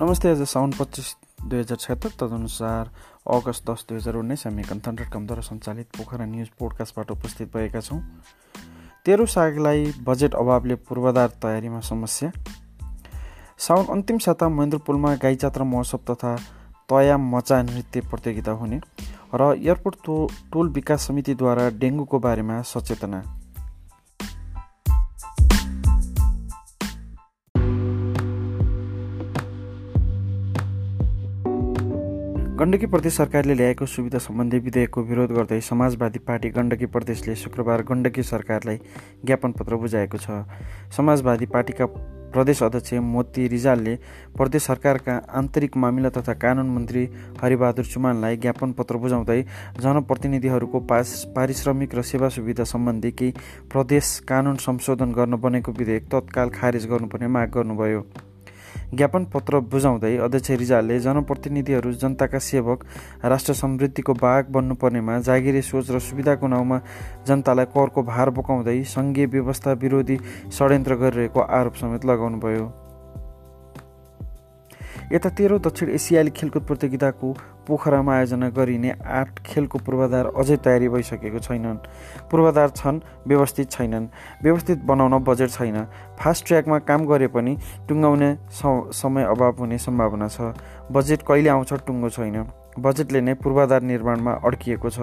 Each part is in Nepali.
नमस्ते आज साउन पच्चिस दुई हजार छत्तर तदनुसार अगस्त दस दुई हजार उन्नाइस हामी कन्थन डट कमद्वारा सञ्चालित पोखरा न्युज पोडकास्टबाट उपस्थित भएका छौँ। तेह्रो सागलाई बजेट अभावले पूर्वाधार तयारीमा समस्या। साउन अन्तिम साता महेन्द्रपुलमा गाई जात्रा महोत्सव तथा तया मचा नृत्य प्रतियोगिता हुने र एयरपोर्ट टोल विकास समितिद्वारा डेङ्गुको बारेमा सचेतना। गण्डकी प्रदेश सरकारले ल्याएको सुविधा सम्बन्धी विधेयकको विरोध गर्दै समाजवादी पार्टी गण्डकी प्रदेशले शुक्रबार गण्डकी सरकारलाई ज्ञापन पत्र बुझाएको छ। समाजवादी पार्टीका प्रदेश अध्यक्ष मोती रिजालले प्रदेश सरकारका आन्तरिक मामिला तथा कानुन मन्त्री हरिबहादुर चुमानलाई ज्ञापन पत्र बुझाउँदै जनप्रतिनिधिहरूको पास पारिश्रमिक र सेवा सुविधा सम्बन्धी केही प्रदेश कानुन संशोधन गर्न बनेको विधेयक तत्काल खारेज गर्नुपर्ने माग गर्नुभयो। ज्ञापन पत्र बुझाउँदै अध्यक्ष रिजालले जनप्रतिनिधिहरू जनताका सेवक राष्ट्र समृद्धिको बाघ बन्नुपर्नेमा जागिरे सोच र सुविधाको नाउँमा जनतालाई करको भार बोकाउँदै सङ्घीय व्यवस्था विरोधी षड्यन्त्र गरिरहेको आरोप समेत लगाउनुभयो। यता तेह्रौँ दक्षिण एसियाली खेलकुद प्रतियोगिताको पोखरामा आयोजना गरिने आठ खेलको पूर्वाधार अझै तयारी भइसकेको छैनन्। पूर्वाधार छन् व्यवस्थित छैनन्। व्यवस्थित बनाउन बजेट छैन। फास्ट ट्र्याकमा काम गरे पनि टुङ्गाउने समय अभाव हुने सम्भावना छ। बजेट कहिले आउँछ टुङ्गो छैन। बजेटले नै पूर्वाधार निर्माणमा अड्किएको छ।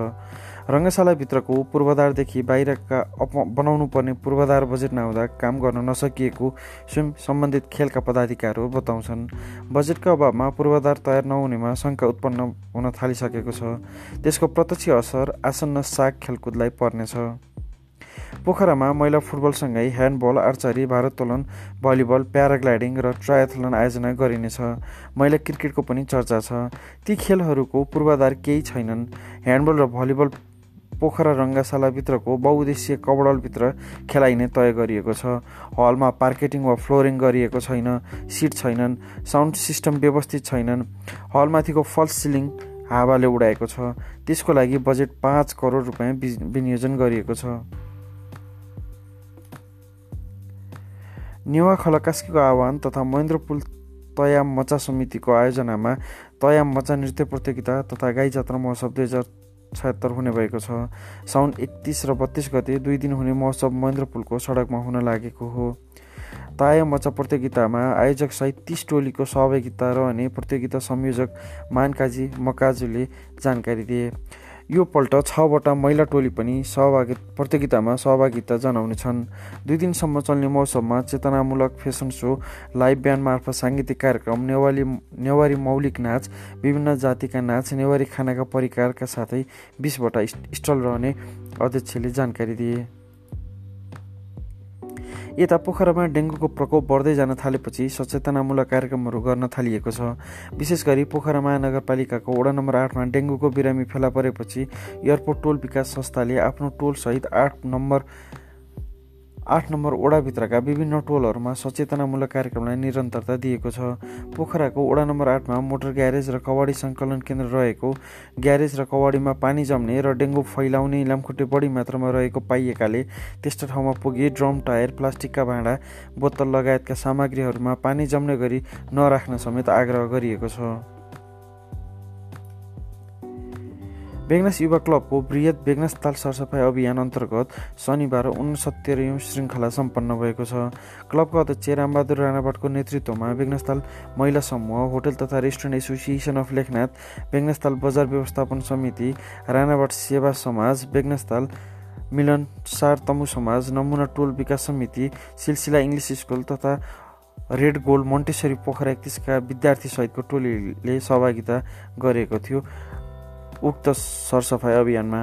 रङ्गशालाभित्रको पूर्वाधारदेखि बाहिरका अप बनाउनु पर्ने पूर्वाधार बजेट नहुँदा काम गर्न नसकिएको स्वयं सम्बन्धित खेलका पदाधिकारीहरू बताउँछन्। बजेटका अभावमा पूर्वाधार तयार नहुनेमा शङ्का उत्पन्न हुन थालिसकेको छ। त्यसको प्रत्यक्ष असर आसन्न साग खेलकुदलाई पर्नेछ। पोखरामा महिला फुटबलसँगै ह्यान्डबल आर्चरी भारोत्तोलन भलिबल प्याराग्लाइडिङ र ट्रायथलन आयोजना गरिनेछ। महिला क्रिकेटको पनि चर्चा छ। ती खेलहरूको पूर्वाधार केही छैनन्। ह्यान्डबल र भलिबल पोखरा रङ्गशालाभित्रको बहुद्देश्य कबडलभित्र खेलाइने तय गरिएको छ। हलमा पार्केटिङ वा फ्लोरिङ गरिएको छैन सिट छैनन् साउन्ड सिस्टम व्यवस्थित छैनन्। हलमाथिको फल्स सिलिङ हावाले उडाएको छ। त्यसको लागि बजेट पाँच करोड रुपियाँ विनियोजन गरिएको छ। नेवा खलकास्कीको आह्वान तथा महेन्द्र पुल तयाम मचा समितिको आयोजनामा तयाम मचा नृत्य प्रतियोगिता तथा गाई जात्रा महोत्सव दुई हजार छयत्तर हुने भएको छ। साउन एकतिस र बत्तिस गते दुई दिन हुने महोत्सव महेन्द्र पुलको सडकमा हुन लागेको हो। ताया मचा प्रतियोगितामा आयोजक सहित तिस टोलीको सहभागिता रहने प्रतियोगिता संयोजक मानकाजी मकाजुले जानकारी दिए। यो पल्ट छवटा महिला टोली पनि सहभागी प्रतियोगितामा सहभागिता जनाउनेछन्। दुई दिनसम्म चल्ने मौसममा चेतनामूलक फेसन सो लाइभ ब्यान्ड मार्फत साङ्गीतिक कार्यक्रम नेवारी नेवारी मौलिक नाच विभिन्न जातिका नाच नेवारी खानाका परिकारका साथै बिसवटा स्टल रहने अध्यक्षले जानकारी दिए। यता पोखरामा डेङ्गुको प्रकोप बढ्दै जान थालेपछि सचेतनामूलक कार्यक्रमहरू गर्न थालिएको छ। विशेष गरी पोखरा महानगरपालिकाको वडा नम्बर आठमा डेङ्गुको बिरामी फेला परेपछि एयरपोर्ट टोल विकास संस्थाले आफ्नो टोलसहित आठ नम्बर आठ नम्बर ओडाभित्रका विभिन्न टोलहरूमा सचेतनामूलक कार्यक्रमलाई निरन्तरता दिएको छ। पोखराको ओडा नम्बर आठमा मोटर ग्यारेज र कवाडी सङ्कलन केन्द्र रहेको। ग्यारेज र कवाडीमा पानी जम्ने र डेङ्गु फैलाउने लामखुट्टे बढी मात्रामा रहेको पाइएकाले त्यस्तो ठाउँमा पुगे ड्रम टायर प्लास्टिकका भाँडा बोतल लगायतका सामग्रीहरूमा पानी जम्ने गरी नराख्न समेत आग्रह गरिएको छ। बेगनास युवा क्लबको बृहत बेगनास ताल सरसफाइ अभियान अन्तर्गत शनिबार उनसत्तरीौँ श्रृङ्खला सम्पन्न भएको छ। क्लबका अध्यक्ष रामबहादुर राणाभट्टको नेतृत्वमा बेगनास्थल महिला समूह होटल तथा रेस्टुरेन्ट एसोसिएसन अफ लेखनाथ बेगनास्थल बजार व्यवस्थापन समिति राणाभट्ट सेवा समाज बेगनास्थल मिलन सार तमु समाज नमुना टोल विकास समिति सिलसिला इङ्ग्लिस स्कुल तथा रेड गोल्ड मोन्टेसरी पोखरा एकतिसका विद्यार्थीसहितको टोलीले सहभागिता गरेको थियो। उक्त सरसफाइ अभियानमा